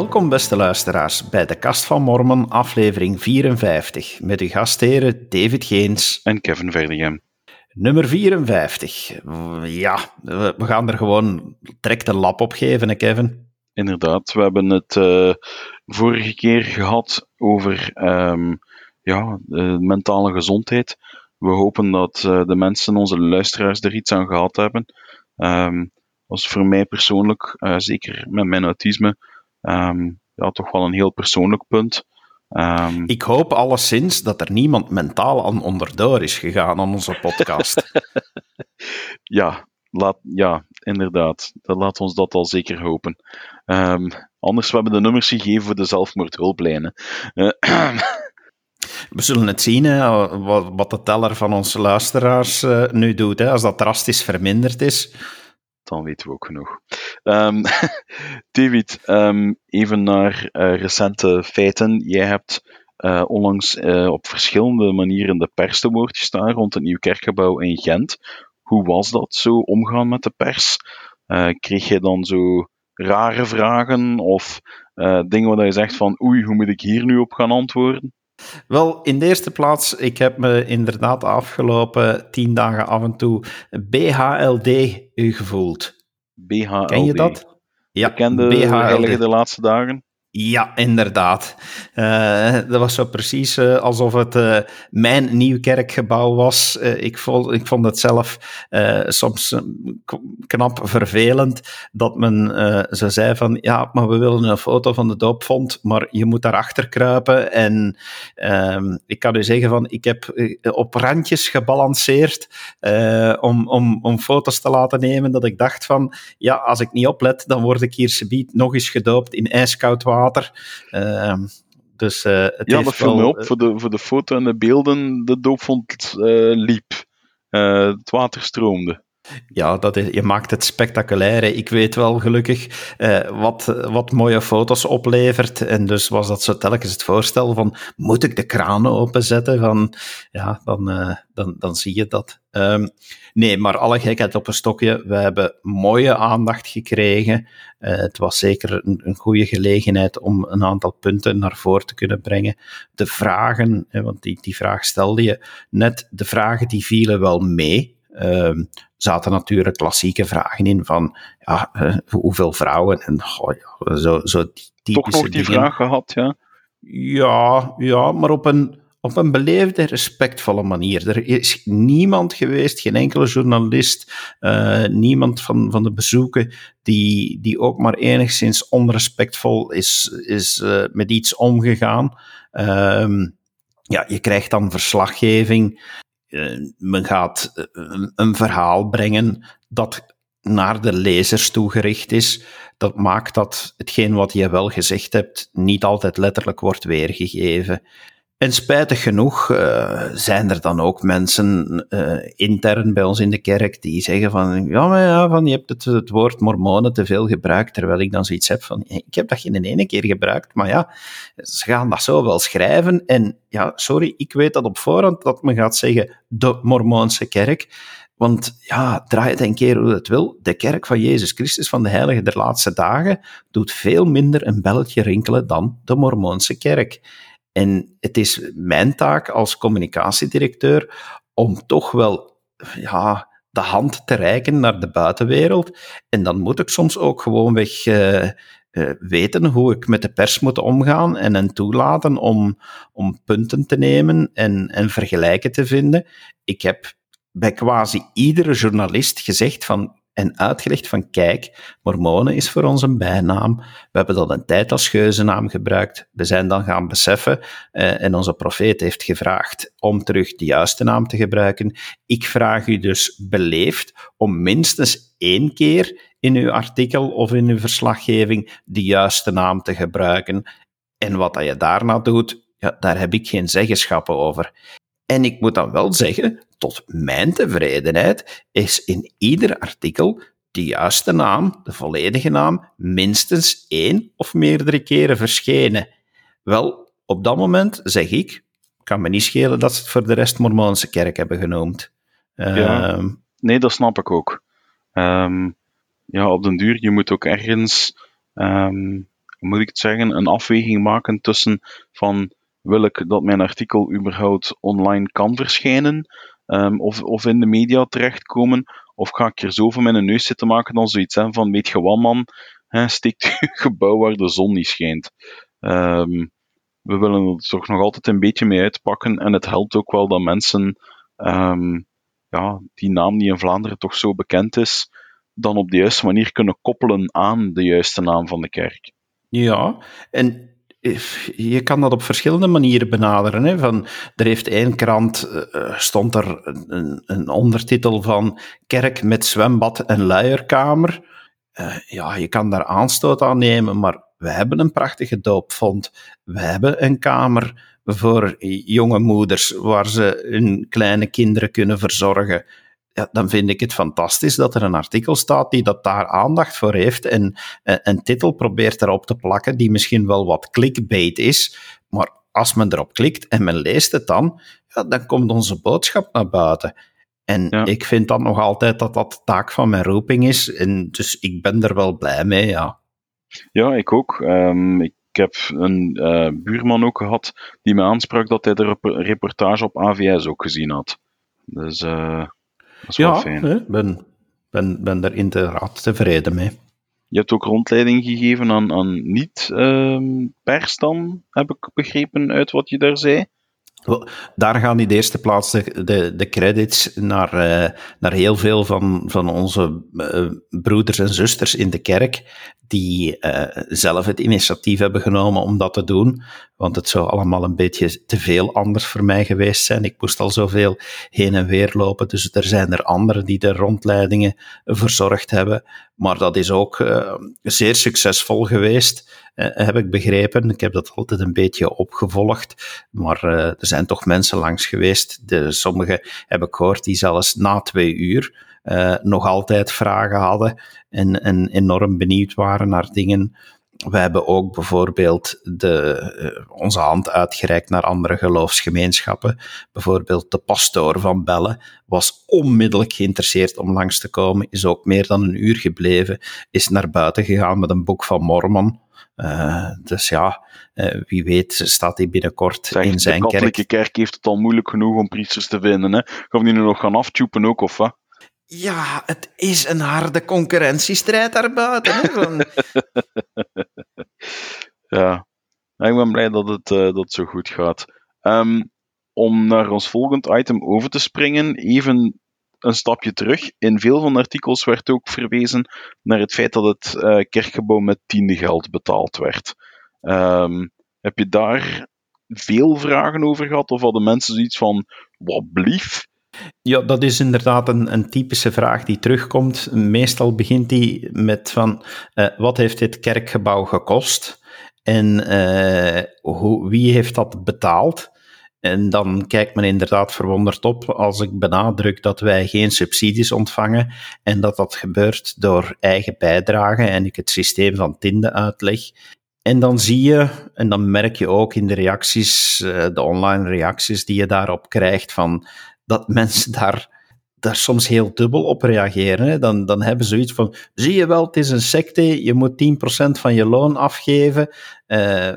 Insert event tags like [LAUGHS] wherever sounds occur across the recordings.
Welkom, beste luisteraars, bij de Kast van Mormon, aflevering 54, met uw gastheren David Geens en Kevin Verdegem. Nummer 54. Ja, we gaan er gewoon direct een lap op geven, hè, Kevin? Inderdaad, we hebben het uh, vorige keer gehad over um, ja, mentale gezondheid. We hopen dat uh, de mensen, onze luisteraars, er iets aan gehad hebben. Um, was voor mij persoonlijk, uh, zeker met mijn autisme, um, ja, toch wel een heel persoonlijk punt. Um, ik hoop alleszins dat er niemand mentaal aan onderdoor is gegaan aan onze podcast. [LAUGHS] ja, laat, ja, inderdaad. Dat laat ons dat al zeker hopen. Um, anders, we hebben de nummers gegeven voor de zelfmoordhulplijnen. Uh, [CLEARS THROAT] we zullen het zien, hè, wat, wat de teller van onze luisteraars uh, nu doet. Hè. Als dat drastisch verminderd is, dan weten we ook genoeg. Um, [LAUGHS] David, um, even naar uh, recente feiten. Jij hebt uh, onlangs uh, op verschillende manieren de pers te woord gestaan rond het nieuw kerkgebouw in Gent. Hoe was dat zo omgaan met de pers? kreeg je dan zo rare vragen of dingen waar je zegt van oei, hoe moet ik hier nu op gaan antwoorden? Wel, in de eerste plaats, ik heb me inderdaad de afgelopen tien dagen af en toe BHLD gevoeld. BHLD. Ken je dat? Ja, Bekende BHLD. de laatste dagen. Ja, inderdaad. Uh, dat was zo precies uh, alsof het uh, mijn nieuw kerkgebouw was. ik, vond, ik vond het zelf soms knap vervelend dat men zo zei van ja, maar we willen een foto van de doopvond, maar je moet daarachter kruipen. En ehm, ik kan u zeggen van ik heb op randjes gebalanceerd om, om, om foto's te laten nemen dat ik dacht van ja, als ik niet oplet, dan word ik hier subiet nog eens gedoopt in ijskoud water water. Ehm, dus, uh, het ja, dat viel op. voor, de, voor de foto en de beelden, de doopvond uh, liep. Het water stroomde. Ja, dat is, je maakt het spectaculair. Ik weet wel gelukkig eh, wat, wat mooie foto's oplevert. En dus was dat zo telkens het voorstel van, moet ik de kranen openzetten? Van, ja, dan, dan, dan zie je dat. Um, nee, maar alle gekheid op een stokje. We hebben mooie aandacht gekregen. Uh, het was zeker een, een goede gelegenheid om een aantal punten naar voren te kunnen brengen. De vragen, want die, die vraag stelde je net, de vragen die vielen wel mee. Uh, zaten natuurlijk klassieke vragen in van ja, uh, hoeveel vrouwen en oh, ja, zo, zo typische Toch nog die vraag gehad, ja? Ja, ja maar op een, op een beleefde, respectvolle manier. Er is niemand geweest, geen enkele journalist, uh, niemand van, van de bezoeken, die, die ook maar enigszins onrespectvol is, is uh, met iets omgegaan. Uh, ja, je krijgt dan verslaggeving eh, men gaat eh, een, een verhaal brengen dat naar de lezers toegericht is. Dat maakt dat hetgeen wat je wel gezegd hebt niet altijd letterlijk wordt weergegeven. En spijtig genoeg uh, zijn er dan ook mensen uh, intern bij ons in de kerk die zeggen van, ja, maar ja, van, je hebt het, het woord mormonen te veel gebruikt, terwijl ik dan zoiets heb van, ik heb dat geen ene keer gebruikt, maar ja, ze gaan dat zo wel schrijven en ja, sorry, ik weet dat op voorhand dat men gaat zeggen, de mormoonse kerk, want ja, draai het een keer hoe het wil. De kerk van Jezus Christus van de Heilige der Laatste Dagen doet veel minder een belletje rinkelen dan de Mormoonse kerk. En het is mijn taak als communicatiedirecteur om toch wel ja, de hand te reiken naar de buitenwereld. En dan moet ik soms ook gewoonweg uh, uh, weten hoe ik met de pers moet omgaan en hen toelaten om, om punten te nemen en, en vergelijken te vinden. Ik heb bij quasi iedere journalist gezegd van en uitgelegd van kijk, mormonen is voor ons een bijnaam. We hebben dat een tijd als geuzennaam gebruikt. We zijn dan gaan beseffen eh, en onze profeet heeft gevraagd om terug de juiste naam te gebruiken. Ik vraag u dus beleefd om minstens één keer in uw artikel of in uw verslaggeving de juiste naam te gebruiken. En wat dat je daarna doet, ja, daar heb ik geen zeggenschappen over. En ik moet dan wel zeggen, tot mijn tevredenheid is in ieder artikel de juiste naam, de volledige naam, minstens één of meerdere keren verschenen. Wel, op dat moment zeg ik, kan me niet schelen dat ze het voor de rest Mormoonse kerk hebben genoemd. Ja, ehm, nee, dat snap ik ook. Um, ja, op den duur, je moet ook ergens um, hoe moet ik het zeggen, een afweging maken tussen van wil ik dat mijn artikel überhaupt online kan verschijnen um, of, of in de media terechtkomen, of ga ik er zo van mijn neus zitten maken dan zoiets hè, van weet je wat man, hè, steekt [LAUGHS] je gebouw waar de zon niet schijnt. Um, we willen er toch nog altijd een beetje mee uitpakken en het helpt ook wel dat mensen um, ja, die naam die in Vlaanderen toch zo bekend is, dan op de juiste manier kunnen koppelen aan de juiste naam van de kerk. Ja, en je kan dat op verschillende manieren benaderen. Hè. Van, er heeft één krant, uh, stond er een, een, ondertitel van Kerk met zwembad en luierkamer. Uh, ja, je kan daar aanstoot aan nemen, maar we hebben een prachtige doopvond. We hebben een kamer voor jonge moeders waar ze hun kleine kinderen kunnen verzorgen ja, dan vind ik het fantastisch dat er een artikel staat die dat daar aandacht voor heeft en eh, een titel probeert erop te plakken die misschien wel wat clickbait is, maar als men erop klikt en men leest het dan, ja, dan komt onze boodschap naar buiten. En ik vind dan nog altijd dat dat taak van mijn roeping is. En dus ik ben er wel blij mee, ja. Ja, ik ook. Um, ik heb een uh, buurman ook gehad die me aansprak dat hij de reportage op AVS ook gezien had. Dus uh, ja, ik ben, ben, ben er inderdaad tevreden mee. Je hebt ook rondleiding gegeven aan, aan niet-pers ehm, dan, heb ik begrepen uit wat je daar zei. Daar gaan in de eerste plaats de, de, de credits naar, uh, naar heel veel van, van onze uh, broeders en zusters in de kerk, die uh, zelf het initiatief hebben genomen om dat te doen. Want het zou allemaal een beetje te veel anders voor mij geweest zijn. Ik moest al zoveel heen en weer lopen. Dus er zijn er anderen die de rondleidingen verzorgd hebben. Maar dat is ook uh, zeer succesvol geweest, uh, heb ik begrepen. Ik heb dat altijd een beetje opgevolgd. Maar er zijn toch mensen langs geweest. Sommigen heb ik gehoord die zelfs na twee uur nog altijd vragen hadden en, en enorm benieuwd waren naar dingen we hebben ook bijvoorbeeld de, onze hand uitgereikt naar andere geloofsgemeenschappen. Bijvoorbeeld de pastoor van Bellen was onmiddellijk geïnteresseerd om langs te komen, is ook meer dan een uur gebleven, is naar buiten gegaan met een boek van Mormon. Uh, dus ja, uh, wie weet staat hij binnenkort zeg, in zijn kerk. De katholieke kerk heeft het al moeilijk genoeg om priesters te vinden. Hè? Gaan die nu nog gaan aftjoepen ook, of wat? Ja, het is een harde concurrentiestrijd daarbuiten. Hè? [LAUGHS] ja, ik ben blij dat het, uh, dat zo goed gaat. Um, om naar ons volgend item over te springen, even een stapje terug. In veel van de artikels werd ook verwezen naar het feit dat het uh, kerkgebouw met tiende geld betaald werd. Um, heb je daar veel vragen over gehad? Of hadden mensen zoiets van, wat blief? Ja, dat is inderdaad een, een, typische vraag die terugkomt. Meestal begint die met van, uh, wat heeft dit kerkgebouw gekost? En uh, hoe, wie heeft dat betaald? En dan kijkt men inderdaad verwonderd op als ik benadruk dat wij geen subsidies ontvangen en dat dat gebeurt door eigen bijdrage en ik het systeem van Tinde uitleg. En dan zie je, en dan merk je ook in de reacties, uh, de online reacties die je daarop krijgt, van dat mensen daar, daar soms heel dubbel op reageren. Hè. Dan, dan hebben ze zoiets van, zie je wel, het is een secte, je moet 10% van je loon afgeven. Uh,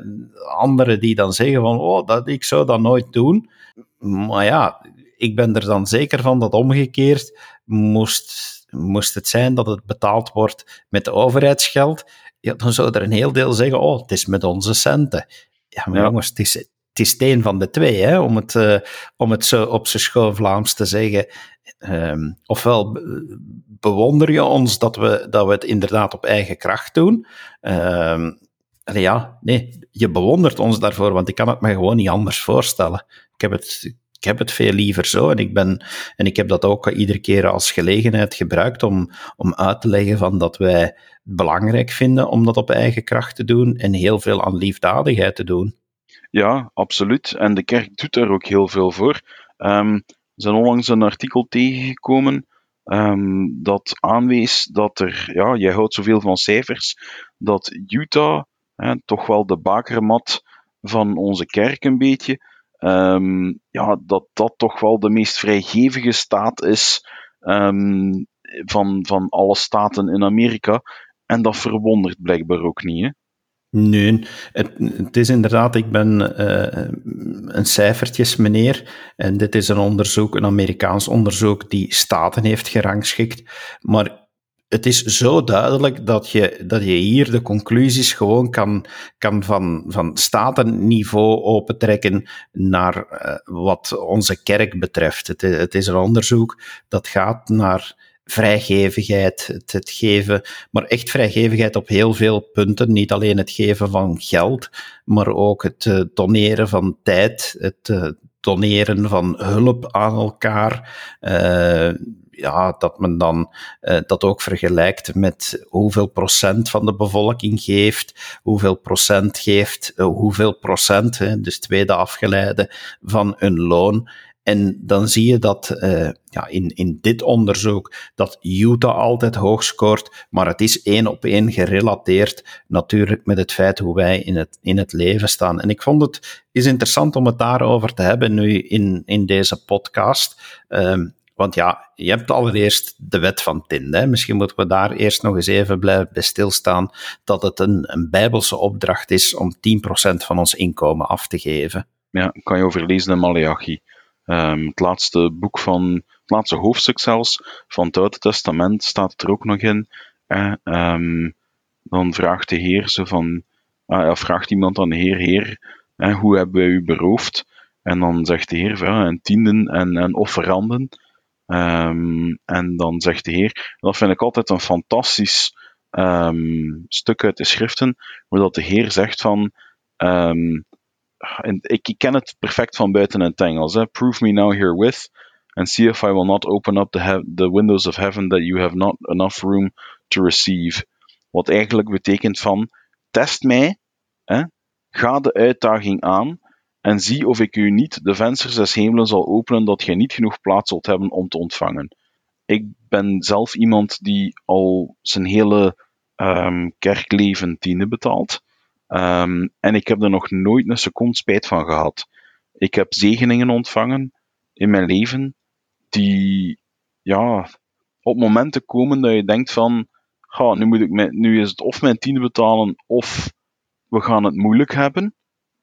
anderen die dan zeggen van, oh, dat, ik zou dat nooit doen. Maar ja, ik ben er dan zeker van dat omgekeerd moest, moest het zijn dat het betaald wordt met overheidsgeld, ja, dan zou er een heel deel zeggen, oh, het is met onze centen. Ja, maar jongens, het is, het is een van de twee, hè, om, het, uh, om het zo op zijn schoon Vlaams te zeggen. Um, ofwel bewonder je ons dat we, dat we het inderdaad op eigen kracht doen. Um, ja, nee, je bewondert ons daarvoor, want ik kan het me gewoon niet anders voorstellen. Ik heb het, ik heb het veel liever zo en ik, ben, en ik heb dat ook iedere keer als gelegenheid gebruikt om, om uit te leggen van dat wij het belangrijk vinden om dat op eigen kracht te doen en heel veel aan liefdadigheid te doen. Ja, absoluut. En de kerk doet daar ook heel veel voor. Um, er zijn onlangs een artikel tegengekomen um, dat aanwees dat er, ja, jij houdt zoveel van cijfers, dat Utah hè, toch wel de bakermat van onze kerk een beetje, um, ja, dat dat toch wel de meest vrijgevige staat is van, van alle staten in Amerika. En dat verwondert blijkbaar ook niet. Hè? Nee, het, is inderdaad, ik ben uh, een cijfertjes meneer en dit is een onderzoek, een Amerikaans onderzoek die staten heeft gerangschikt, maar het is zo duidelijk dat je, dat je hier de conclusies gewoon kan, kan van, van statenniveau opentrekken naar uh, wat onze kerk betreft. Het, het is een onderzoek dat gaat naar vrijgevigheid, het, geven, maar echt vrijgevigheid op heel veel punten. Niet alleen het geven van geld, maar ook het uh, doneren van tijd, het uh, doneren van hulp aan elkaar. Uh, ja, dat men dan dat ook vergelijkt met hoeveel procent van de bevolking geeft, hoeveel procent geeft, hoeveel procent, hè, dus tweede afgeleide, van hun loon. En dan zie je dat uh, ja, in, in dit onderzoek dat Utah altijd hoog scoort, maar het is één op één gerelateerd natuurlijk met het feit hoe wij in het, in het leven staan. En ik vond het is interessant om het daarover te hebben nu in, in deze podcast. Um, want ja, je hebt allereerst de wet van Tinde. Hè. Misschien moeten we daar eerst nog eens even blijven bij stilstaan dat het een, een bijbelse opdracht is om 10% van ons inkomen af te geven. Ja, kan je overlezen in Malachi. Um, het laatste boek van, het laatste hoofdstuk zelfs van het Oude Testament staat er ook nog in. Eh, um, dan vraagt de Heer ze van, ah, vraagt iemand aan de Heer, Heer, eh, hoe hebben wij u beroofd? En dan zegt de Heer, ja, en tienden en, en offeranden. Um, en dan zegt de Heer, dat vind ik altijd een fantastisch stuk uit de schriften, waar dat de Heer zegt van, en ik, ken het perfect van buiten in het Engels, hè. prove me now herewith, and see if I will not open up the, windows of heaven that you have not enough room to receive. Wat eigenlijk betekent van, test mij, hè, ga de uitdaging aan, en zie of ik u niet de vensters des hemelen zal openen dat gij niet genoeg plaats zult hebben om te ontvangen. Ik ben zelf iemand die al zijn hele um, kerkleven tiende betaalt. Um, en ik heb er nog nooit een seconde spijt van gehad. Ik heb zegeningen ontvangen in mijn leven die ja, op momenten komen dat je denkt van ga, nu, moet ik nu is het of mijn tiende betalen of we gaan het moeilijk hebben.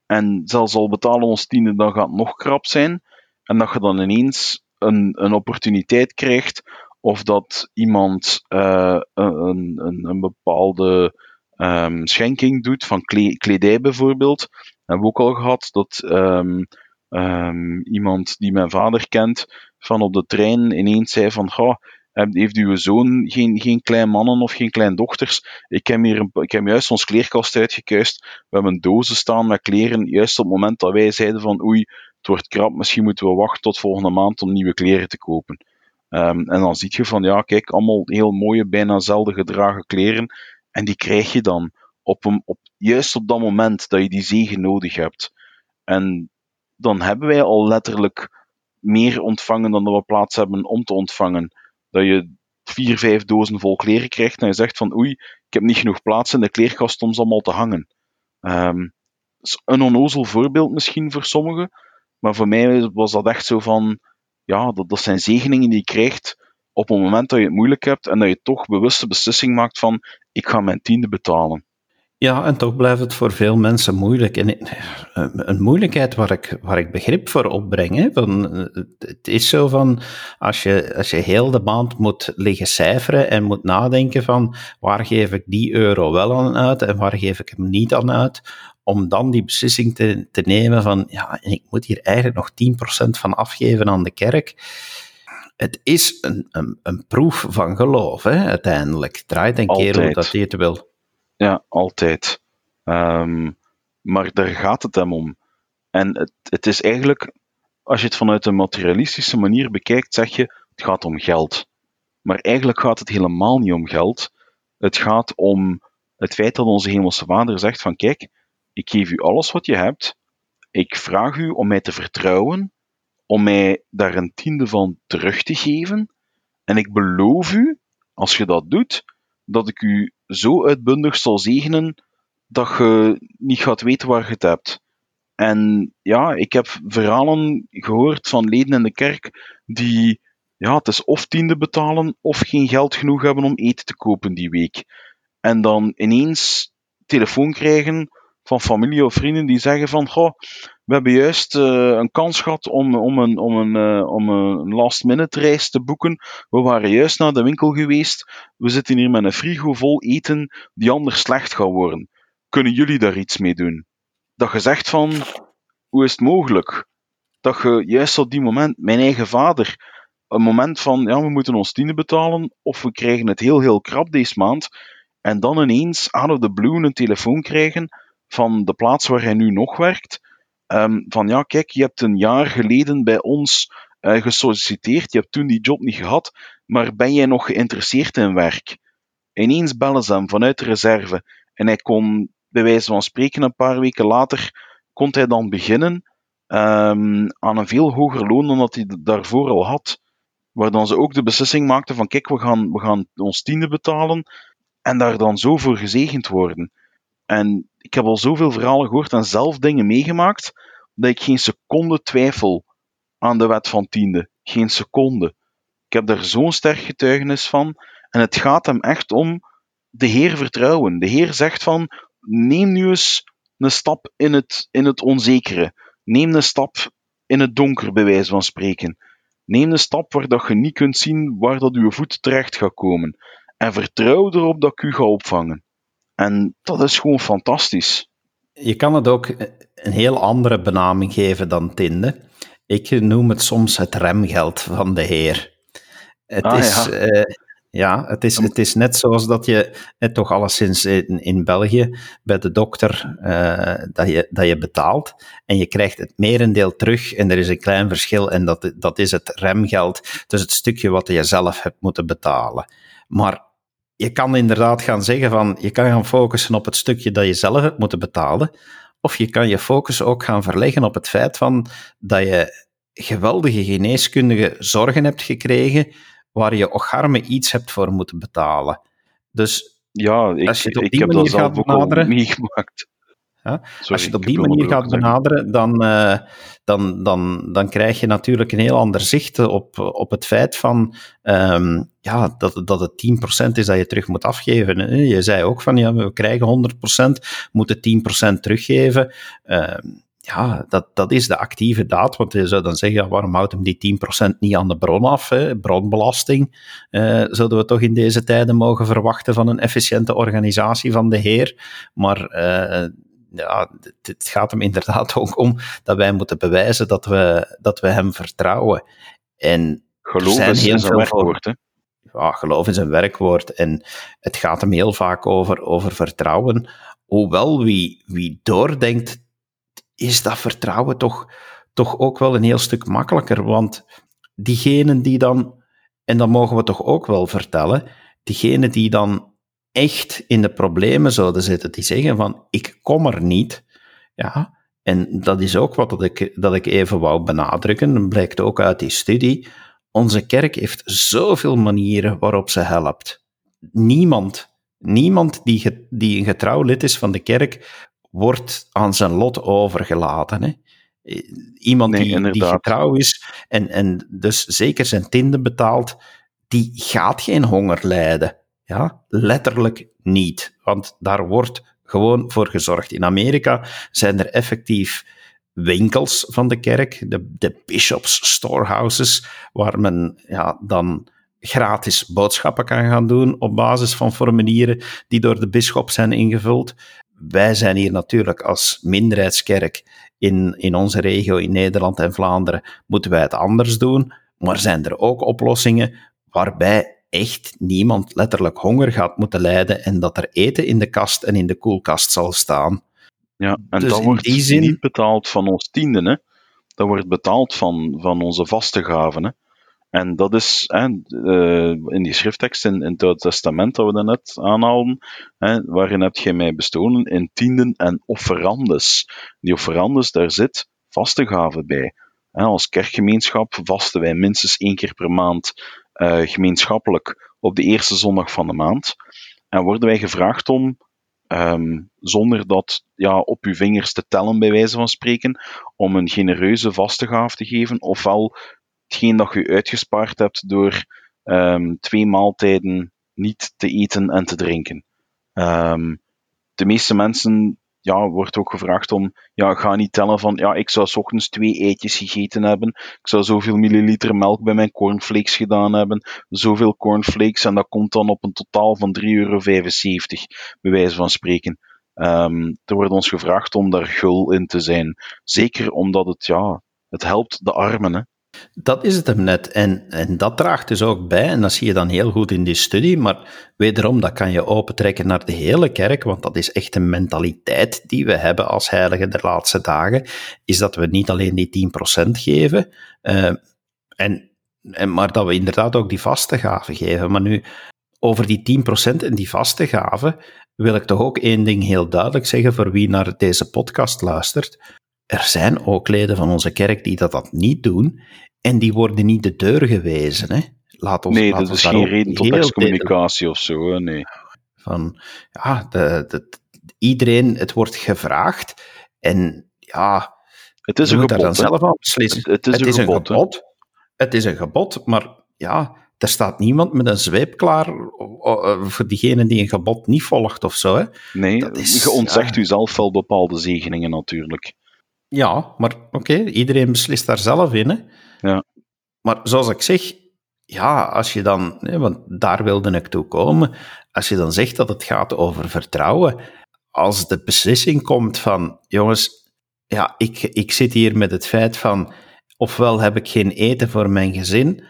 En zelfs al betalen ons tiende, dan gaat het nog krap zijn. En dat je dan ineens een, een opportuniteit krijgt, of dat iemand uh, een, een, een, bepaalde um, schenking doet, van kledij bijvoorbeeld. Hebben we ook al gehad, dat um, um, iemand die mijn vader kent, van op de trein ineens zei van, goh, heeft uw zoon geen, geen klein mannen of geen klein dochters? Ik heb, hier een, ik heb juist ons kleerkast uitgekuist. We hebben dozen staan met kleren, juist op het moment dat wij zeiden van oei, het wordt krap, misschien moeten we wachten tot volgende maand om nieuwe kleren te kopen. En dan zie je van, ja, kijk, allemaal heel mooie, bijna zelden gedragen kleren. En die krijg je dan op een, op, juist op dat moment dat je die zegen nodig hebt. En dan hebben wij al letterlijk meer ontvangen dan dat we plaats hebben om te ontvangen dat je vier, vijf dozen vol kleren krijgt en je zegt van oei, ik heb niet genoeg plaats in de kleerkast om ze allemaal te hangen. Um, een onnozel voorbeeld misschien voor sommigen, maar voor mij was dat echt zo van, ja, dat, dat zijn zegeningen die je krijgt op het moment dat je het moeilijk hebt en dat je toch bewuste beslissing maakt van, ik ga mijn tiende betalen. Ja, en toch blijft het voor veel mensen moeilijk. En eh, een moeilijkheid waar ik, waar ik begrip voor opbreng. Van, eh, het is zo van, als je, als je heel de maand moet liggen cijferen en moet nadenken van, waar geef ik die euro wel aan uit en waar geef ik hem niet aan uit, om dan die beslissing te, te nemen van, ja, ik moet hier eigenlijk nog 10% van afgeven aan de kerk het is een, een, een proef van geloof, hè, uiteindelijk. Draait een keer hoe dat je het wil. Ja, altijd. Um, maar daar gaat het hem om. En het, het is eigenlijk, als je het vanuit een materialistische manier bekijkt, zeg je, het gaat om geld. Maar eigenlijk gaat het helemaal niet om geld. Het gaat om het feit dat onze Hemelse Vader zegt van kijk, ik geef u alles wat je hebt. Ik vraag u om mij te vertrouwen, om mij daar een tiende van terug te geven. En ik beloof u, als je dat doet, dat ik u zo uitbundig zal zegenen dat je niet gaat weten waar je het hebt. En ja, ik heb verhalen gehoord van leden in de kerk die, ja, het is of tiende betalen of geen geld genoeg hebben om eten te kopen die week. En dan ineens telefoon krijgen van familie of vrienden die zeggen van, goh, we hebben juist uh, een kans gehad om, om een, om een, uh, om een last-minute reis te boeken. We waren juist naar de winkel geweest. We zitten hier met een frigo vol eten die anders slecht gaat worden. Kunnen jullie daar iets mee doen? Dat je zegt van, hoe is het mogelijk? Dat je juist op die moment, mijn eigen vader, een moment van, ja, we moeten ons tienen betalen, of we krijgen het heel, heel krap deze maand, en dan ineens out of the blue een telefoon krijgen van de plaats waar hij nu nog werkt, um, van ja, kijk, je hebt een jaar geleden bij ons uh, gesolliciteerd, je hebt toen die job niet gehad, maar ben jij nog geïnteresseerd in werk? Ineens bellen ze hem vanuit de reserve en hij kon, bij wijze van spreken, een paar weken later, kon hij dan beginnen um, aan een veel hoger loon dan dat hij daarvoor al had. Waar dan ze ook de beslissing maakten van kijk, we gaan, we gaan ons tiende betalen en daar dan zo voor gezegend worden. En ik heb al zoveel verhalen gehoord en zelf dingen meegemaakt, dat ik geen seconde twijfel aan de wet van tiende. Geen seconde. Ik heb daar zo'n sterk getuigenis van. En het gaat hem echt om de Heer vertrouwen. De Heer zegt van, neem nu eens een stap in het, in het onzekere. Neem een stap in het donker, bij wijze van spreken. Neem een stap waar dat je niet kunt zien waar dat uw voet terecht gaat komen. En vertrouw erop dat ik u ga opvangen. En dat is gewoon fantastisch. Je kan het ook een heel andere benaming geven dan Tinde. Ik noem het soms het remgeld van de Heer. Het ah, is, ja. Uh, ja, het is, het is net zoals dat je het toch alleszins in, in België bij de dokter uh, dat, je, dat je betaalt en je krijgt het merendeel terug en er is een klein verschil en dat, dat is het remgeld, dus het stukje wat je zelf hebt moeten betalen. Maar je kan inderdaad gaan zeggen van, je kan gaan focussen op het stukje dat je zelf hebt moeten betalen, of je kan je focus ook gaan verleggen op het feit van dat je geweldige geneeskundige zorgen hebt gekregen, waar je ocharme iets hebt voor moeten betalen. Dus ja, ik, als je het op die ik heb dat zelf gaat benaderen, meegemaakt. Ja? Als je het op die manier gaat benaderen, dan, uh, dan, dan, dan krijg je natuurlijk een heel ander zicht op, op het feit van um, ja, dat, dat het 10% is dat je terug moet afgeven. Je zei ook van ja, we krijgen 100%, moeten 10% teruggeven. Uh, ja, dat, dat is de actieve daad. Want je zou dan zeggen, ja, waarom houdt hem die 10% niet aan de bron af? Hè? Bronbelasting uh, zouden we toch in deze tijden mogen verwachten van een efficiënte organisatie van de Heer. Maar uh, ja, het gaat hem inderdaad [LAUGHS] ook om dat wij moeten bewijzen dat we, dat we hem vertrouwen. En geloof is heel zijn werkwoord, hè? Ja, geloof is een werkwoord. En het gaat hem heel vaak over, over vertrouwen. Hoewel wie, wie doordenkt, is dat vertrouwen toch, toch ook wel een heel stuk makkelijker. Want diegenen die dan, en dat mogen we toch ook wel vertellen, diegenen die dan echt in de problemen zouden zitten, die zeggen van ik kom er niet, ja, en dat is ook wat dat ik, dat ik even wou benadrukken, dat blijkt ook uit die studie, onze kerk heeft zoveel manieren waarop ze helpt. Niemand, niemand die, die een getrouw lid is van de kerk, wordt aan zijn lot overgelaten. Hè? Iemand die, die getrouw is en, en dus zeker zijn tinden betaalt, die gaat geen honger lijden. Ja, letterlijk niet. Want daar wordt gewoon voor gezorgd. In Amerika zijn er effectief winkels van de kerk, de, de bishops storehouses, waar men ja, dan gratis boodschappen kan gaan doen op basis van formulieren die door de bisschop zijn ingevuld. Wij zijn hier natuurlijk als minderheidskerk in, in onze regio, in Nederland en Vlaanderen, moeten wij het anders doen. Maar zijn er ook oplossingen waarbij echt niemand letterlijk honger gaat moeten lijden en dat er eten in de kast en in de koelkast zal staan. Ja, en dus dat wordt zin... niet betaald van ons tienden, hè. Dat wordt betaald van, van onze vaste gaven, hè. En dat is hè, uh, in die schrifttekst in, in het Oude Testament dat we daarnet aanhaalden, hè, waarin heb je mij bestolen in tienden en offerandes. Die offerandes, daar zit vaste gaven bij. Als kerkgemeenschap vasten wij minstens één keer per maand gemeenschappelijk op de eerste zondag van de maand. En worden wij gevraagd om, um, zonder dat ja, op uw vingers te tellen, bij wijze van spreken, om een genereuze vastegaaf te geven, ofwel hetgeen dat je uitgespaard hebt door um, twee maaltijden niet te eten en te drinken. Um, de meeste mensen ja, wordt ook gevraagd om, ja, ga niet tellen van, ja, ik zou s ochtends twee eitjes gegeten hebben, ik zou zoveel milliliter melk bij mijn cornflakes gedaan hebben, zoveel cornflakes, en dat komt dan op een totaal van 3,75 euro, bij wijze van spreken. Um, er wordt ons gevraagd om daar gul in te zijn. Zeker omdat het, ja, het helpt de armen, hè. Dat is het hem net. En, en dat draagt dus ook bij, en dat zie je dan heel goed in die studie, maar wederom, dat kan je opentrekken naar de hele kerk, want dat is echt een mentaliteit die we hebben als heiligen de laatste dagen, is dat we niet alleen die 10% geven, uh, en, en, maar dat we inderdaad ook die vaste gaven geven. Maar nu, over die 10% en die vaste gaven, wil ik toch ook één ding heel duidelijk zeggen voor wie naar deze podcast luistert er zijn ook leden van onze kerk die dat, dat niet doen en die worden niet de deur gewezen. Hè. Laat ons, nee, dat is geen reden tot excommunicatie of zo. Hè? Nee. Van, ja, de, de, iedereen, het wordt gevraagd en ja, het is een gebod. dan zelf aan beslissen. Het, het is, een, gebod, gebod. Het is een gebod, maar ja, er staat niemand met een zweep klaar voor diegene die een gebod niet volgt of zo. Hè. Nee, is, je ontzegt ja. u zelf wel bepaalde zegeningen natuurlijk. Ja, maar oké, iedereen beslist daar zelf in. Hè. Ja. Maar zoals ik zeg, ja, als je dan, want daar wilde ik toe komen, als je dan zegt dat het gaat over vertrouwen, als de beslissing komt van, jongens, ja, ik, ik zit hier met het feit van, ofwel heb ik geen eten voor mijn gezin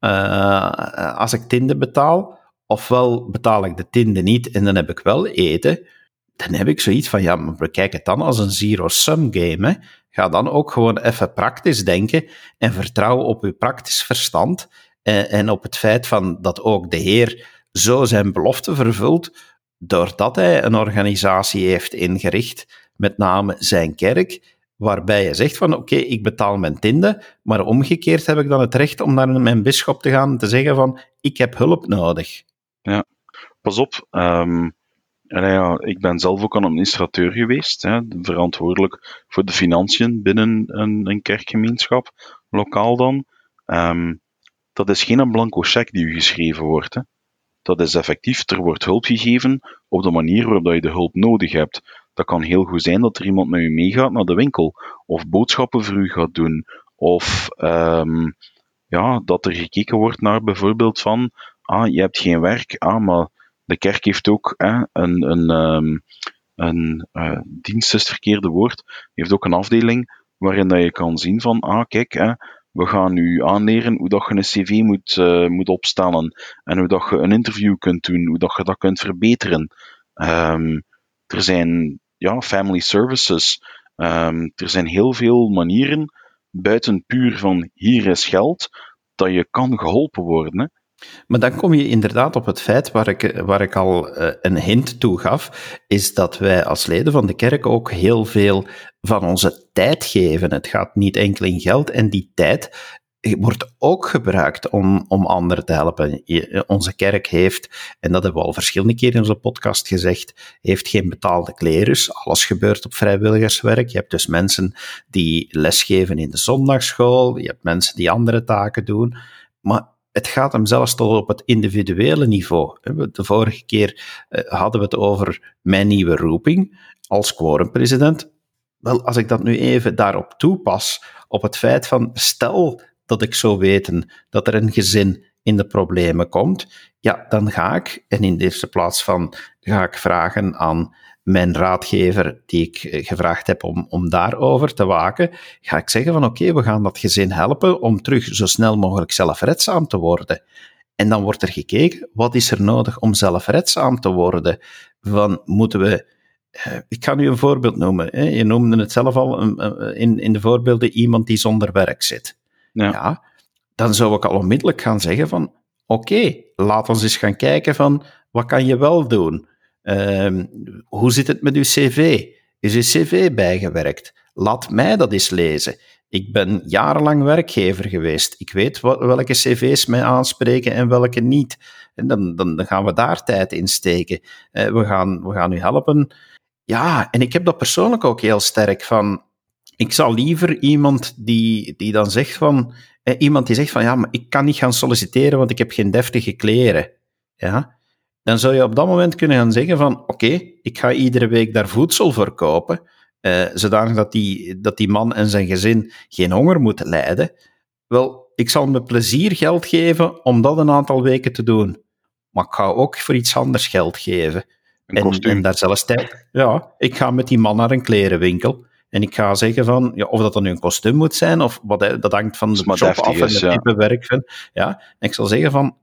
uh, als ik tiende betaal, ofwel betaal ik de tiende niet en dan heb ik wel eten dan heb ik zoiets van, ja, maar bekijk het dan als een zero-sum game. Hè. Ga dan ook gewoon even praktisch denken en vertrouwen op uw praktisch verstand en, en op het feit van dat ook de Heer zo zijn belofte vervult, doordat hij een organisatie heeft ingericht, met name zijn kerk, waarbij je zegt van oké, ik betaal mijn tiende, maar omgekeerd heb ik dan het recht om naar mijn bisschop te gaan en te zeggen van ik heb hulp nodig. Ja, pas op, um, ja, ik ben zelf ook een administrateur geweest, hè, verantwoordelijk voor de financiën binnen een, een kerkgemeenschap, lokaal dan. Um, dat is geen blanco cheque die u geschreven wordt. Hè. Dat is effectief, er wordt hulp gegeven op de manier waarop je de hulp nodig hebt. Dat kan heel goed zijn dat er iemand met u meegaat naar de winkel, of boodschappen voor u gaat doen, of um, ja, dat er gekeken wordt naar bijvoorbeeld van, ah, je hebt geen werk, ah, maar de kerk heeft ook hè, een, een, um, een uh, dienst is het verkeerde woord, heeft ook een afdeling waarin dat je kan zien van, ah kijk, hè, we gaan u aanleren hoe dat je een cv moet, uh, moet opstellen en hoe dat je een interview kunt doen, hoe dat je dat kunt verbeteren. Um, er zijn ja, family services, um, er zijn heel veel manieren, buiten puur van hier is geld, dat je kan geholpen worden. Maar dan kom je inderdaad op het feit waar ik, waar ik al uh, een hint toe gaf, is dat wij als leden van de kerk ook heel veel van onze tijd geven. Het gaat niet enkel in geld en die tijd wordt ook gebruikt om, om anderen te helpen. onze kerk heeft, en dat hebben we al verschillende keren in onze podcast gezegd, heeft geen betaalde klerus. Alles gebeurt op vrijwilligerswerk. Je hebt dus mensen die lesgeven in de zondagschool, je hebt mensen die andere taken doen. Maar het gaat hem zelfs tot op het individuele niveau. De vorige keer eh, hadden we het over mijn nieuwe roeping als quorumpresident. Wel, als ik dat nu even daarop toepas, op het feit van stel dat ik zou weten dat er een gezin in de problemen komt, ja, dan ga ik, en in de eerste plaats van, ga ik vragen aan mijn raadgever, die ik eh, gevraagd heb om, om daarover te waken, ga ik zeggen van oké, we gaan dat gezin helpen om terug zo snel mogelijk zelfredzaam te worden. En dan wordt er gekeken, wat is er nodig om zelfredzaam te worden? Van, moeten we... Eh, ik ga nu een voorbeeld noemen. Je noemde het zelf al in, in de voorbeelden iemand die zonder werk zit. Ja. ja dan zou ik al onmiddellijk gaan zeggen van oké, laat ons eens gaan kijken van wat kan je wel doen? Uh, hoe zit het met uw cv? Is uw cv bijgewerkt? Laat mij dat eens lezen. Ik ben jarenlang werkgever geweest. Ik weet welke cv's mij aanspreken en welke niet. En dan, dan, dan gaan we daar tijd in steken. Uh, we, gaan, we gaan u helpen. Ja, en ik heb dat persoonlijk ook heel sterk van. Ik zal liever iemand die, die dan zegt van. Eh, iemand die zegt van ja, maar ik kan niet gaan solliciteren, want ik heb geen deftige kleren. Ja, dan zou je op dat moment kunnen gaan zeggen van oké, ik ga iedere week daar voedsel voor kopen, uh, zodanig dat die, dat die man en zijn gezin geen honger moeten lijden. Wel, ik zal me plezier geld geven om dat een aantal weken te doen. Maar ik ga ook voor iets anders geld geven. Een en, en, daar zelfs tijd. Ja, ik ga met die man naar een klerenwinkel. En ik ga zeggen van, ja, of dat dan nu een kostuum moet zijn, of wat, dat hangt van de job af en het type werk. Van, ja. En ik zal zeggen van,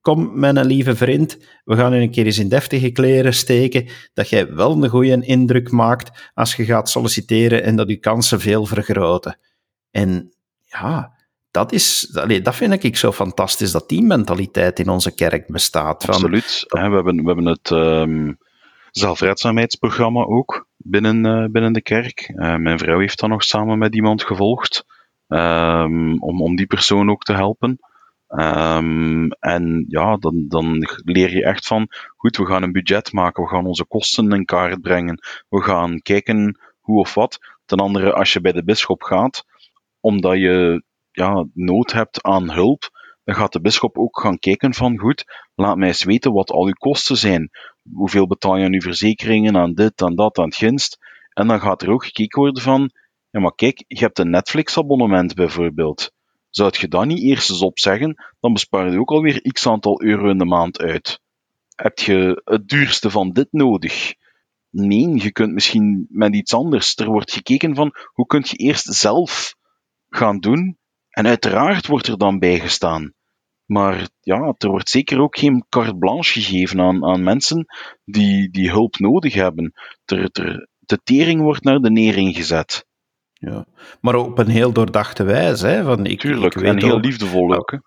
kom mijn lieve vriend, we gaan u een keer eens in deftige kleren steken, dat jij wel een goede indruk maakt als je gaat solliciteren en dat je kansen veel vergroten. En ja, dat, is, dat vind ik zo fantastisch, dat die mentaliteit in onze kerk bestaat. Absoluut. we, hebben, we hebben het um, zelfredzaamheidsprogramma ook binnen, uh, binnen de kerk. Uh, mijn vrouw heeft dan nog samen met iemand gevolgd um, om, om die persoon ook te helpen. Um, en ja, dan, dan leer je echt van, goed, we gaan een budget maken, we gaan onze kosten in kaart brengen, we gaan kijken hoe of wat. Ten andere, als je bij de bisschop gaat, omdat je ja, nood hebt aan hulp, dan gaat de bisschop ook gaan kijken van, goed, laat mij eens weten wat al uw kosten zijn. Hoeveel betaal je aan uw verzekeringen, aan dit, aan dat, aan het ginst. En dan gaat er ook gekeken worden van, ja maar kijk, je hebt een Netflix-abonnement bijvoorbeeld. Zou je dat niet eerst eens opzeggen, dan bespaar je ook alweer x aantal euro in de maand uit. Heb je het duurste van dit nodig? Nee, je kunt misschien met iets anders. Er wordt gekeken van hoe kun je eerst zelf gaan doen. En uiteraard wordt er dan bijgestaan. Maar ja, er wordt zeker ook geen carte blanche gegeven aan, aan mensen die, die hulp nodig hebben. De tering wordt naar de nering gezet. Ja, maar op een heel doordachte wijze. Hè, van ik, Tuurlijk, ik weet en heel liefdevol ook. Hè?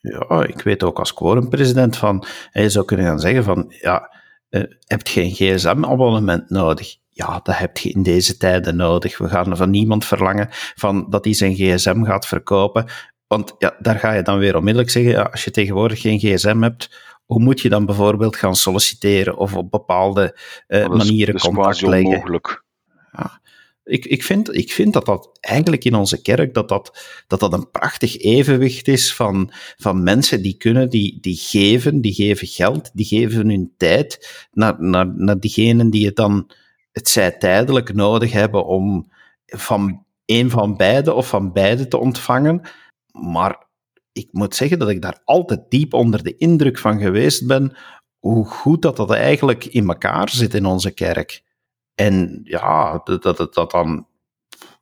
Ja, ik weet ook als quorumpresident van, je zou kunnen gaan zeggen van, ja, uh, heb je geen gsm-abonnement nodig? Ja, dat heb je in deze tijden nodig. We gaan van niemand verlangen van dat hij zijn gsm gaat verkopen. Want ja, daar ga je dan weer onmiddellijk zeggen, ja, als je tegenwoordig geen gsm hebt, hoe moet je dan bijvoorbeeld gaan solliciteren of op bepaalde uh, manieren contact leggen? Onmogelijk. Ja ik, ik, vind, ik vind dat dat eigenlijk in onze kerk dat dat, dat, dat een prachtig evenwicht is van, van mensen die kunnen, die, die geven, die geven geld, die geven hun tijd naar, naar, naar diegenen die het dan, het zij tijdelijk nodig hebben om van een van beide of van beide te ontvangen. Maar ik moet zeggen dat ik daar altijd diep onder de indruk van geweest ben hoe goed dat dat eigenlijk in elkaar zit in onze kerk. En ja, dat, dat, dat dan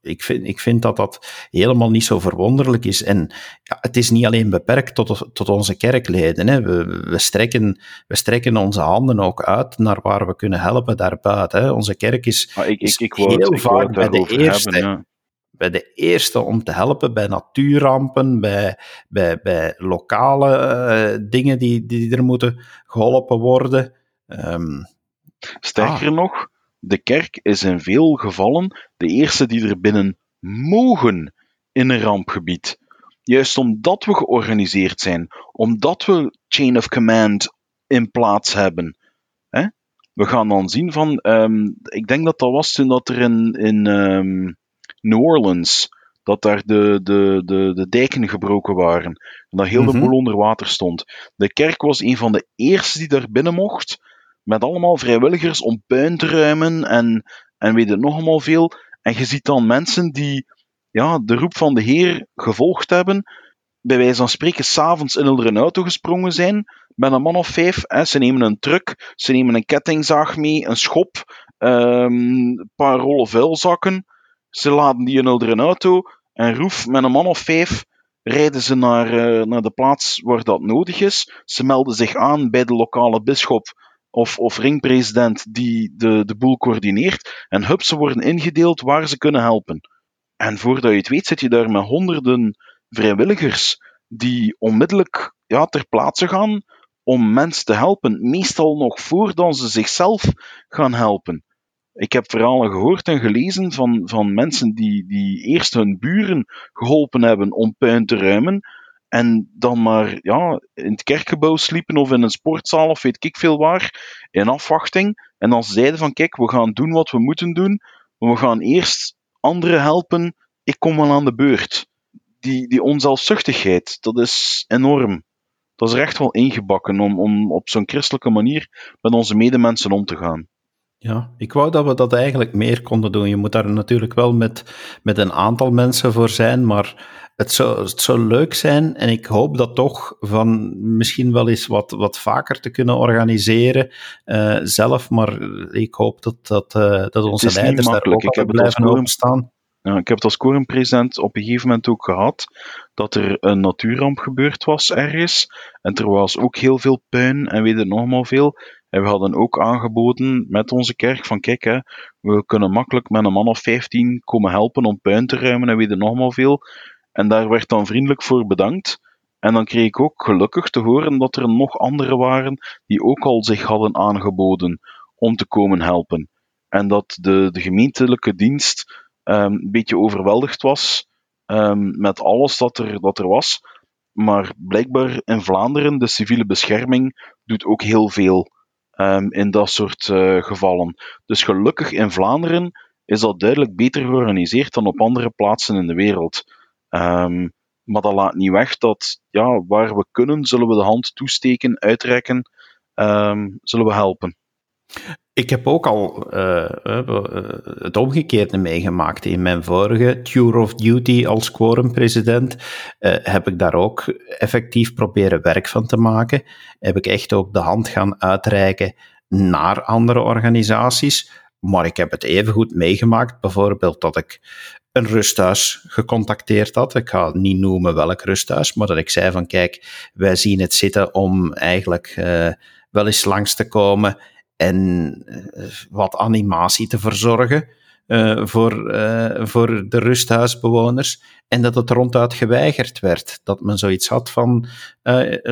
ik vind, ik vind dat dat helemaal niet zo verwonderlijk is. En ja, het is niet alleen beperkt tot, tot onze kerkleden. Hè. We, we, strekken, we strekken onze handen ook uit naar waar we kunnen helpen daarbuiten. Hè. Onze kerk is, ik, ik, ik heel vaak bij de eerste. Hebben, Bij de eerste om te helpen bij natuurrampen, bij, bij, bij lokale uh, dingen die, die er moeten geholpen worden. Um, Sterker ah. nog, de kerk is in veel gevallen de eerste die er binnen mogen in een rampgebied. Juist omdat we georganiseerd zijn, omdat we chain of command in plaats hebben. Hè? We gaan dan zien van, um, ik denk dat dat was toen dat er in, in um, New Orleans, dat daar de, de, de, de dijken gebroken waren. En dat heel de mhm. boel onder water stond. De kerk was een van de eerste die daar binnen mocht met allemaal vrijwilligers om puin te ruimen en, en weet het nog allemaal veel. En je ziet dan mensen die ja, de roep van de Heer gevolgd hebben, bij wijze van spreken s'avonds in een auto gesprongen zijn, met een man of vijf. Hè. Ze nemen een truck, ze nemen een kettingzaag mee, een schop, een paar rollen vuilzakken. Ze laden die in een auto en roef met een man of vijf rijden ze naar, uh, naar de plaats waar dat nodig is. Ze melden zich aan bij de lokale bisschop of, of ringpresident die de, de boel coördineert. En hup, ze worden ingedeeld waar ze kunnen helpen. En voordat je het weet, zit je daar met honderden vrijwilligers die onmiddellijk ja, ter plaatse gaan om mensen te helpen. Meestal nog voordat ze zichzelf gaan helpen. Ik heb verhalen gehoord en gelezen van, van mensen die, die eerst hun buren geholpen hebben om puin te ruimen en dan maar ja, in het kerkgebouw sliepen of in een sportzaal of weet ik veel waar, in afwachting. En dan zeiden van kijk, we gaan doen wat we moeten doen, maar we gaan eerst anderen helpen, ik kom wel aan de beurt. Die, die onzelfzuchtigheid, dat is enorm. dat is echt wel ingebakken om, om op zo'n christelijke manier met onze medemensen om te gaan. Ja, ik wou dat we dat eigenlijk meer konden doen. Je moet daar natuurlijk wel met, met een aantal mensen voor zijn, maar het zou, het zou leuk zijn en ik hoop dat toch van misschien wel eens wat, wat vaker te kunnen organiseren uh, zelf, maar ik hoop dat, dat, uh, dat onze leiders daar ook ik heb blijven openstaan. Ja, ik heb het als quorum-president op een gegeven moment ook gehad dat er een natuurramp gebeurd was ergens. En er was ook heel veel puin en weet het nog maar veel. En we hadden ook aangeboden met onze kerk van kijk, hè, we kunnen makkelijk met een man of 15 komen helpen om puin te ruimen en weet het nog maar veel. En daar werd dan vriendelijk voor bedankt. En dan kreeg ik ook gelukkig te horen dat er nog anderen waren die ook al zich hadden aangeboden om te komen helpen. En dat de, de gemeentelijke dienst um, een beetje overweldigd was um, met alles dat er, dat er was. Maar blijkbaar in Vlaanderen, de civiele bescherming doet ook heel veel um, in dat soort uh, gevallen. Dus gelukkig in Vlaanderen is dat duidelijk beter georganiseerd dan op andere plaatsen in de wereld. Um, maar dat laat niet weg dat ja, waar we kunnen, zullen we de hand toesteken, uitreiken, um, zullen we helpen. Ik heb ook al uh, uh, het omgekeerde meegemaakt. In mijn vorige Tour of Duty als quorum-president heb ik daar ook effectief proberen werk van te maken. Heb ik echt ook de hand gaan uitreiken naar andere organisaties. Maar ik heb het evengoed meegemaakt, bijvoorbeeld dat ik een rusthuis gecontacteerd had. Ik ga niet noemen welk rusthuis, maar dat ik zei van kijk, wij zien het zitten om eigenlijk wel eens langs te komen en eh, wat animatie te verzorgen uh, voor, uh, voor de rusthuisbewoners. En dat het ronduit geweigerd werd. Dat men zoiets had van,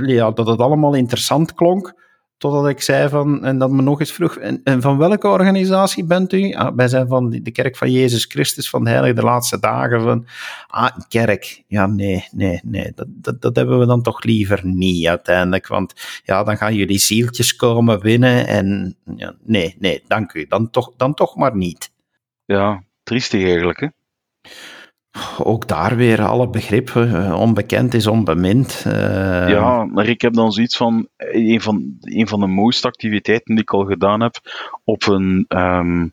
ja, dat het allemaal interessant klonk, Totdat ik zei van, en dat me nog eens vroeg, en, van welke organisatie bent u? Ah, wij zijn van de kerk van Jezus Christus van de Heilige de Laatste Dagen. Van, ah, kerk. Ja, nee, nee, nee. Dat, dat, dat hebben we dan toch liever niet uiteindelijk. Want ja, dan gaan jullie zieltjes komen winnen. En ja, nee, nee, dank u. Dan toch, dan toch maar niet. Ja, triestig eigenlijk, hè? Ook daar weer alle begrippen. Uh, onbekend is onbemind. Uh... Ja, maar ik heb dan zoiets van een, van. een van de mooiste activiteiten die ik al gedaan heb op een. Um,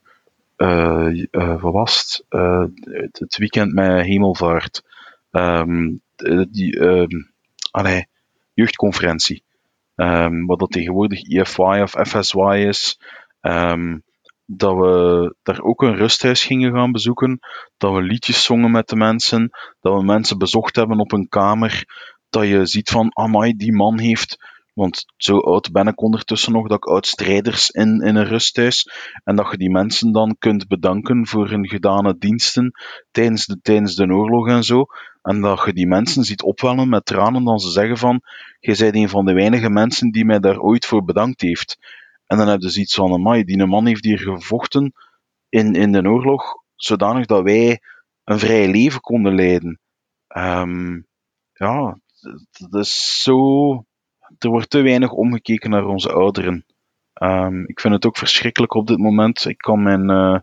wat was het? het weekend met Hemelvaart. Um, die, um, allee, jeugdconferentie. wat dat tegenwoordig IFY of FSY is. Um, dat we daar ook een rusthuis gingen gaan bezoeken, dat we liedjes zongen met de mensen, dat we mensen bezocht hebben op een kamer, dat je ziet van, amai, die man heeft, want zo oud ben ik ondertussen nog, dat ik oud-strijders in, in een rusthuis, en dat je die mensen dan kunt bedanken voor hun gedane diensten tijdens de, tijdens de oorlog en zo, en dat je die mensen ziet opwellen met tranen, dan ze zeggen van, jij bent een van de weinige mensen die mij daar ooit voor bedankt heeft. En dan heb je zoiets van, amai, die man heeft hier gevochten in, in de oorlog, zodanig dat wij een vrij leven konden leiden. Um, ja, dat is zo... Er wordt te weinig omgekeken naar onze ouderen. Um, ik vind het ook verschrikkelijk op dit moment. Ik kan mijn, uh,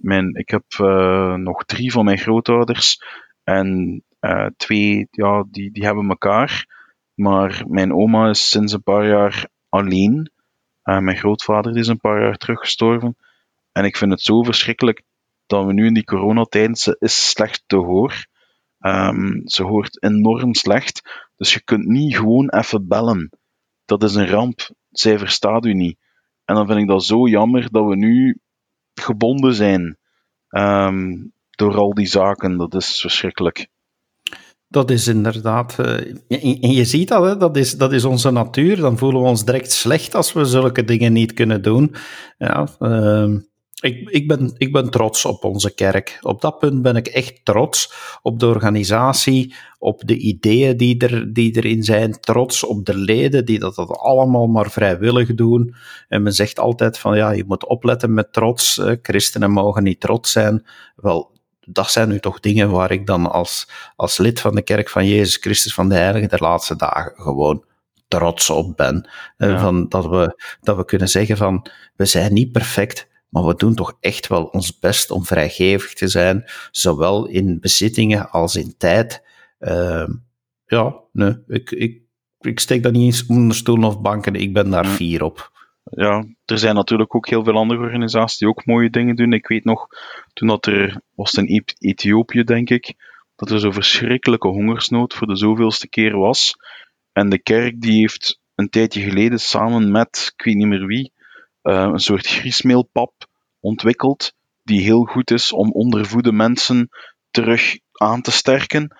mijn ik heb uh, nog drie van mijn grootouders en uh, twee, ja, die, die hebben elkaar. Maar mijn oma is sinds een paar jaar alleen. Uh, mijn grootvader is een paar jaar terug gestorven. En ik vind het zo verschrikkelijk dat we nu in die coronatijd, ze is slecht te hoor. Um, ze hoort enorm slecht. Dus je kunt niet gewoon even bellen. Dat is een ramp. Zij verstaat u niet. En dan vind ik dat zo jammer dat we nu gebonden zijn um, door al die zaken. Dat is verschrikkelijk. Dat is inderdaad. Uh, en je ziet dat, hè, dat, is, dat is onze natuur. Dan voelen we ons direct slecht als we zulke dingen niet kunnen doen. Ja, uh, ik, ik, ben, ik ben trots op onze kerk. Op dat punt ben ik echt trots op de organisatie, op de ideeën die, er, die erin zijn, trots op de leden die dat, dat allemaal maar vrijwillig doen. En men zegt altijd van ja, je moet opletten met trots. Christenen mogen niet trots zijn. Wel, dat zijn nu toch dingen waar ik dan als, als lid van de kerk van Jezus Christus van de Heilige der laatste dagen gewoon trots op ben. Ja. Van dat, we, dat we kunnen zeggen van, we zijn niet perfect, maar we doen toch echt wel ons best om vrijgevig te zijn, zowel in bezittingen als in tijd. Uh, ja, nee, ik, ik, ik steek dat niet eens onder stoelen of banken. Ik ben daar fier op. Ja, er zijn natuurlijk ook heel veel andere organisaties die ook mooie dingen doen. Ik weet nog, toen dat er, was in Ethiopië denk ik, dat er zo'n verschrikkelijke hongersnood voor de zoveelste keer was. En de kerk die heeft een tijdje geleden samen met, ik weet niet meer wie, uh, een soort griesmeelpap ontwikkeld, die heel goed is om ondervoede mensen terug aan te sterken.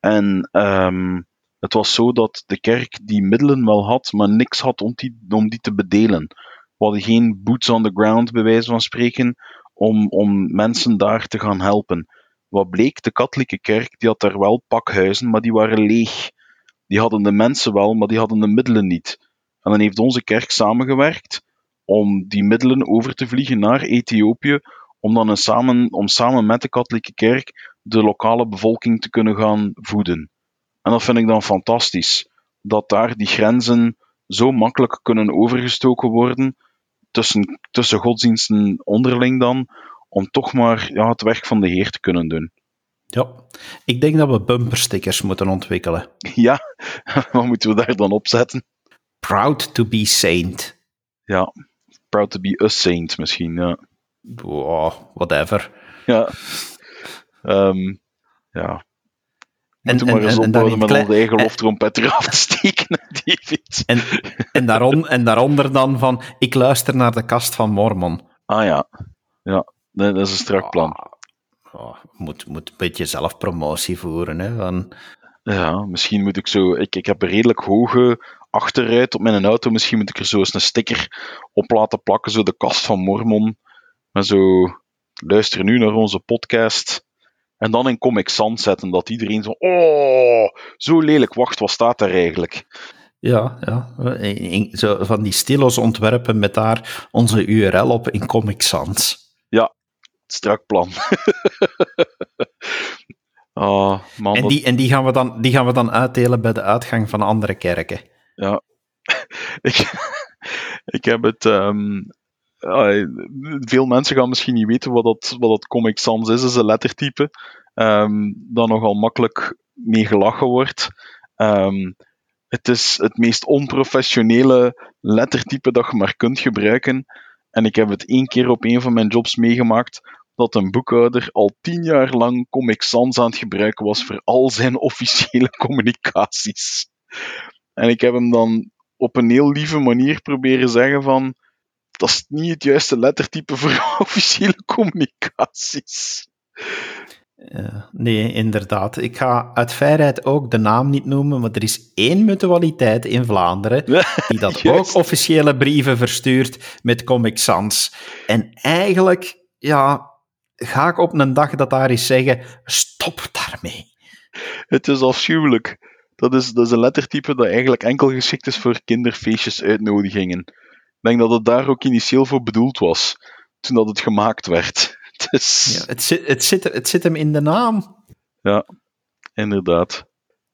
En um, het was zo dat de kerk die middelen wel had, maar niks had om die, om die te bedelen. We hadden geen boots on the ground, bij wijze van spreken, om, om mensen daar te gaan helpen. Wat bleek, de katholieke kerk die had daar wel pakhuizen, maar die waren leeg. Die hadden de mensen wel, maar die hadden de middelen niet. En dan heeft onze kerk samengewerkt om die middelen over te vliegen naar Ethiopië, om dan samen, om samen met de katholieke kerk de lokale bevolking te kunnen gaan voeden. En dat vind ik dan fantastisch. Dat daar die grenzen zo makkelijk kunnen overgestoken worden tussen, tussen godsdiensten onderling dan, om toch maar ja, het werk van de Heer te kunnen doen. Ja, ik denk dat we bumperstickers moeten ontwikkelen. [LAUGHS] Ja, wat moeten we daar dan op zetten? Proud to be saint. Ja, proud to be a saint misschien, ja. Wow, whatever. Ja. Um, ja, Moeten en, maar eens ophouden met onze eigen loftrompet eraf te steken, David. En, en, daaron, en daaronder dan van, ik luister naar de kast van Mormon. Ah ja, ja dat is een strak plan. Oh, oh, moet, moet een beetje zelfpromotie voeren. Hè, van... Ja, misschien moet ik zo... Ik, ik heb een redelijk hoge achteruit op mijn auto. Misschien moet ik er zo eens een sticker op laten plakken, zo de kast van Mormon. Maar zo... Luister nu naar onze podcast en dan in Comic Sans zetten, dat iedereen zo, oh, zo lelijk, wacht, wat staat daar eigenlijk? Ja, ja. Zo van die stilos ontwerpen met daar onze URL op in Comic Sans. Ja, strak plan. oh, [LAUGHS] man, en, die, en die, gaan we dan, die gaan we dan uitdelen bij de uitgang van andere kerken. Ja, [LAUGHS] ik, ik heb het ehm, veel mensen gaan misschien niet weten wat dat, wat dat Comic Sans is. is een lettertype um, dat nogal makkelijk mee gelachen wordt. Um, het is het meest onprofessionele lettertype dat je maar kunt gebruiken. En ik heb het één keer op een van mijn jobs meegemaakt dat een boekhouder al tien jaar lang Comic Sans aan het gebruiken was voor al zijn [LAUGHS] officiële communicaties. En ik heb hem dan op een heel lieve manier proberen zeggen van dat is niet het juiste lettertype voor [LAUGHS] officiële communicaties. nee, inderdaad. Ik ga uit feitheid ook de naam niet noemen, maar er is één mutualiteit in Vlaanderen [LAUGHS] die dat ook officiële brieven verstuurt met Comic Sans. En eigenlijk, ja, ga ik op een dag dat daar eens zeggen, stop daarmee. Het is afschuwelijk. Dat is, dat is een lettertype dat eigenlijk enkel geschikt is voor kinderfeestjes uitnodigingen denk dat het daar ook initieel voor bedoeld was, toen dat het gemaakt werd. [LAUGHS] Dus... Ja, het, zit, het, zit, het zit hem in de naam. Ja, inderdaad.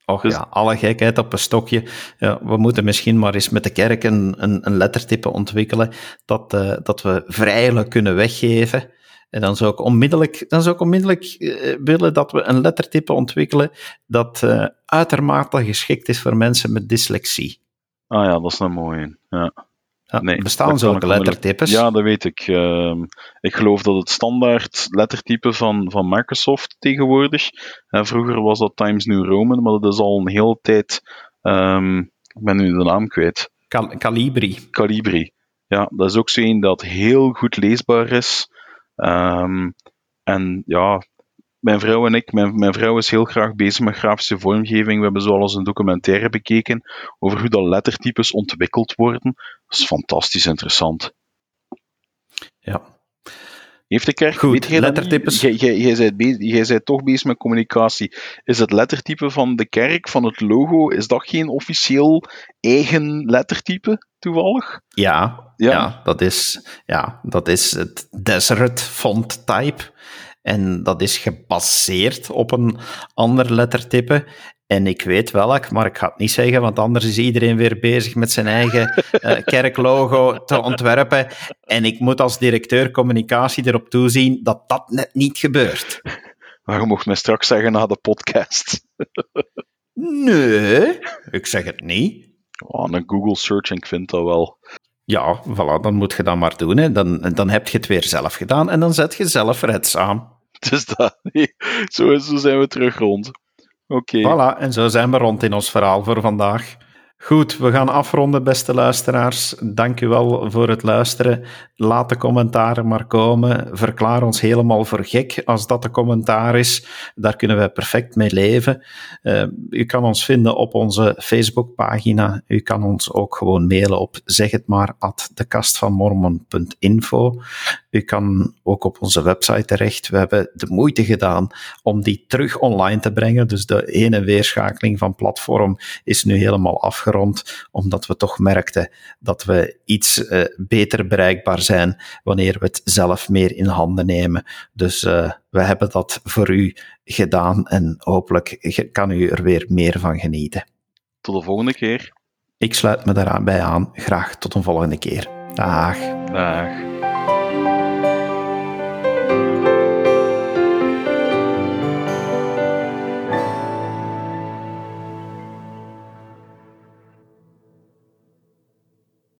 Och dus... ja, alle gekheid op een stokje. Ja, we moeten misschien maar eens met de kerk een, een, een lettertype ontwikkelen dat, uh, dat we vrijelijk kunnen weggeven. En dan zou ik onmiddellijk, dan zou ik onmiddellijk uh, willen dat we een lettertype ontwikkelen dat uh, uitermate geschikt is voor mensen met dyslexie. Ah ja, dat is een mooie. Ja. Ja, nee, bestaan zulke lettertypes? Ja, dat weet ik. Uh, ik geloof dat het standaard lettertype van, van Microsoft tegenwoordig. Uh, vroeger was dat Times New Roman, maar dat is al een hele tijd. Um, ik ben nu de naam kwijt. Cal Calibri. Calibri. Ja, dat is ook zo een dat heel goed leesbaar is. Um, en ja, mijn vrouw en ik, mijn, mijn vrouw is heel graag bezig met grafische vormgeving. We hebben zoals een documentaire bekeken over hoe dat lettertypes ontwikkeld worden. Dat is fantastisch interessant. Ja. Heeft de kerk... Goed, weet lettertypes... Jij, jij, jij, jij bent toch bezig met communicatie. Is het lettertype van de kerk, van het logo, is dat geen officieel eigen lettertype, toevallig? Ja, ja. ja dat, is, ja dat is het Desert Font Type. En dat is gebaseerd op een ander lettertype. En ik weet welk, maar ik ga het niet zeggen, want anders is iedereen weer bezig met zijn eigen uh, [LAUGHS] kerklogo te ontwerpen. En ik moet als directeur communicatie erop toezien dat dat net niet gebeurt. Waarom mocht mij straks zeggen na de podcast? [LAUGHS] nee, ik zeg het niet. Oh, een Google search en ik vind dat wel. Ja, voilà, dan moet je dat maar doen. Hè. Dan, dan heb je het weer zelf gedaan en dan zet je zelf redzaam. [LAUGHS] Dus dat, nee, zo, zo zijn we terug rond. Oké. Voilà, en zo zijn we rond in ons verhaal voor vandaag. Goed, we gaan afronden, beste luisteraars. Dank u wel voor het luisteren. Laat de commentaren maar komen. Verklaar ons helemaal voor gek als dat de commentaar is. Daar kunnen wij perfect mee leven. Uh, u kan ons vinden op onze Facebookpagina. U kan ons ook gewoon mailen op zeg het maar at dekastvanmormon.info. U kan ook op onze website terecht. We hebben de moeite gedaan om die terug online te brengen. Dus de ene weerschakeling van platform is nu helemaal omdat we toch merkten dat we iets uh, beter bereikbaar zijn wanneer we het zelf meer in handen nemen. Dus uh, we hebben dat voor u gedaan en hopelijk kan u er weer meer van genieten. Tot de volgende keer. Ik sluit me daarbij aan. Graag tot een volgende keer. Dag. Dag.